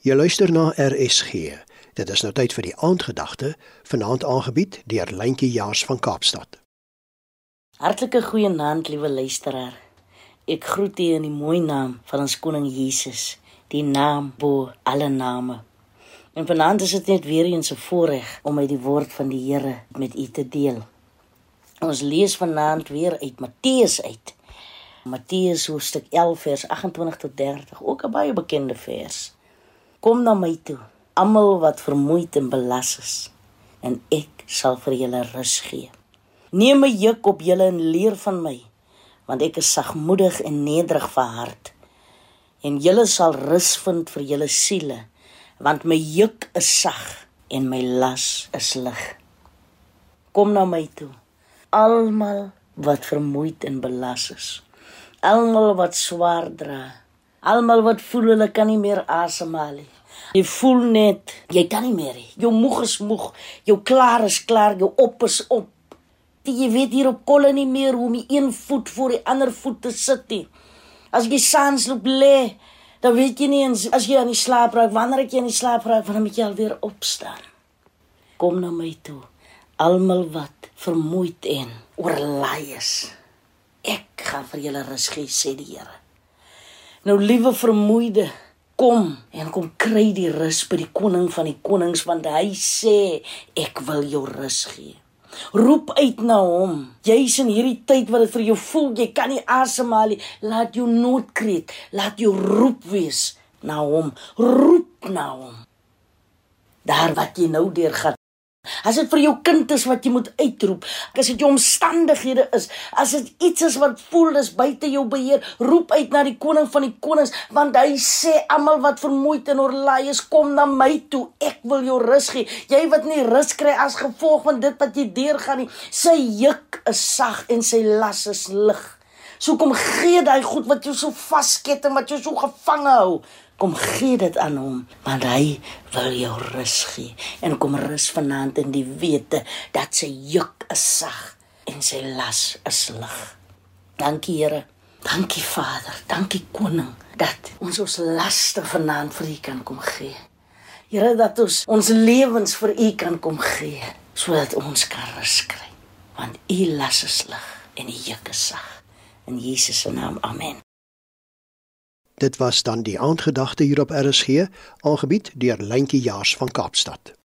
Jy luister na RSG. Dit is nou tyd vir die aandgedagte, vanaand aangebied deur Lentjie Jaars van Kaapstad. Hartlike goeienaand, liewe luisteraar. Ek groet u in die mooi naam van ons koning Jesus, die naam bo alle name. En vanaand is dit net weer eens 'n voorreg om uit die woord van die Here met u te deel. Ons lees vanaand weer uit Matteus uit. Matteus hoofstuk 11 vers 28 tot 30, ook 'n baie bekende vers. Kom na my toe, almal wat vermoeid en belas is, en ek sal vir julle rus gee. Neem my juk op julle en leer van my, want ek is sagmoedig en nederig van hart. En julle sal rus vind vir julle siele, want my juk is sag en my las is lig. Kom na my toe, almal wat vermoeid en belas is almal wat swaar dra. Almal wat voel hulle kan nie meer asemhaal nie. Jy voel net jy kan nie meer nie. Jou moeg is moeg, jou klaar is klaar, jou op is op. Jy weet hier op kolle nie meer hoe om die een voet voor die ander voet te sit nie. As jy saans loop lê, dan weet jy nie eens as jy aan die slaap raak, wanneer ek jy aan die slaap raak, wanneer moet jy alweer opstaan. Kom na my toe. Almal wat vermoeid en oorlaai is. Ek gaan vir julle rus gee, sê die Here. Nou liewe vermoeide, kom en kom kry die rus by die koning van die konings want hy sê ek wil jou rus gee. Roep uit na hom. Jy's in hierdie tyd wat dit vir jou voel jy kan nie asemhaal nie. Laat jou noodkreet, laat jou roep wees na hom. Roep na hom. Daar wat jy nou deur gaan As dit vir jou kind is wat jy moet uitroep, as dit jou omstandighede is, as dit iets is wat voel dis buite jou beheer, roep uit na die koning van die konings, want hy sê almal wat vermoeid en oorlaai is, kom na my toe, ek wil jou rus gee. Jy wat nie rus kry as gevolg van dit wat jy deurgaan nie, sy juk is sag en sy las is lig. So kom gee daai goed wat jou so vasket en wat jou so gevange hou. Kom gee dit aan hom, want hy wil jou rus gee. En kom rus vanaand in die wete dat sy juk is sag en sy las is lig. Dankie Here. Dankie Vader. Dankie Koning dat ons ons laste vanaand vir U kan kom gee. Here dat ons ons lewens vir U kan kom gee sodat ons kan rus kry. Want U las is lig en U juk is sag in Jesus se naam. Amen. Dit was dan die aandgedagte hier op RSG, aangebied deur Lentjie Jaars van Kaapstad.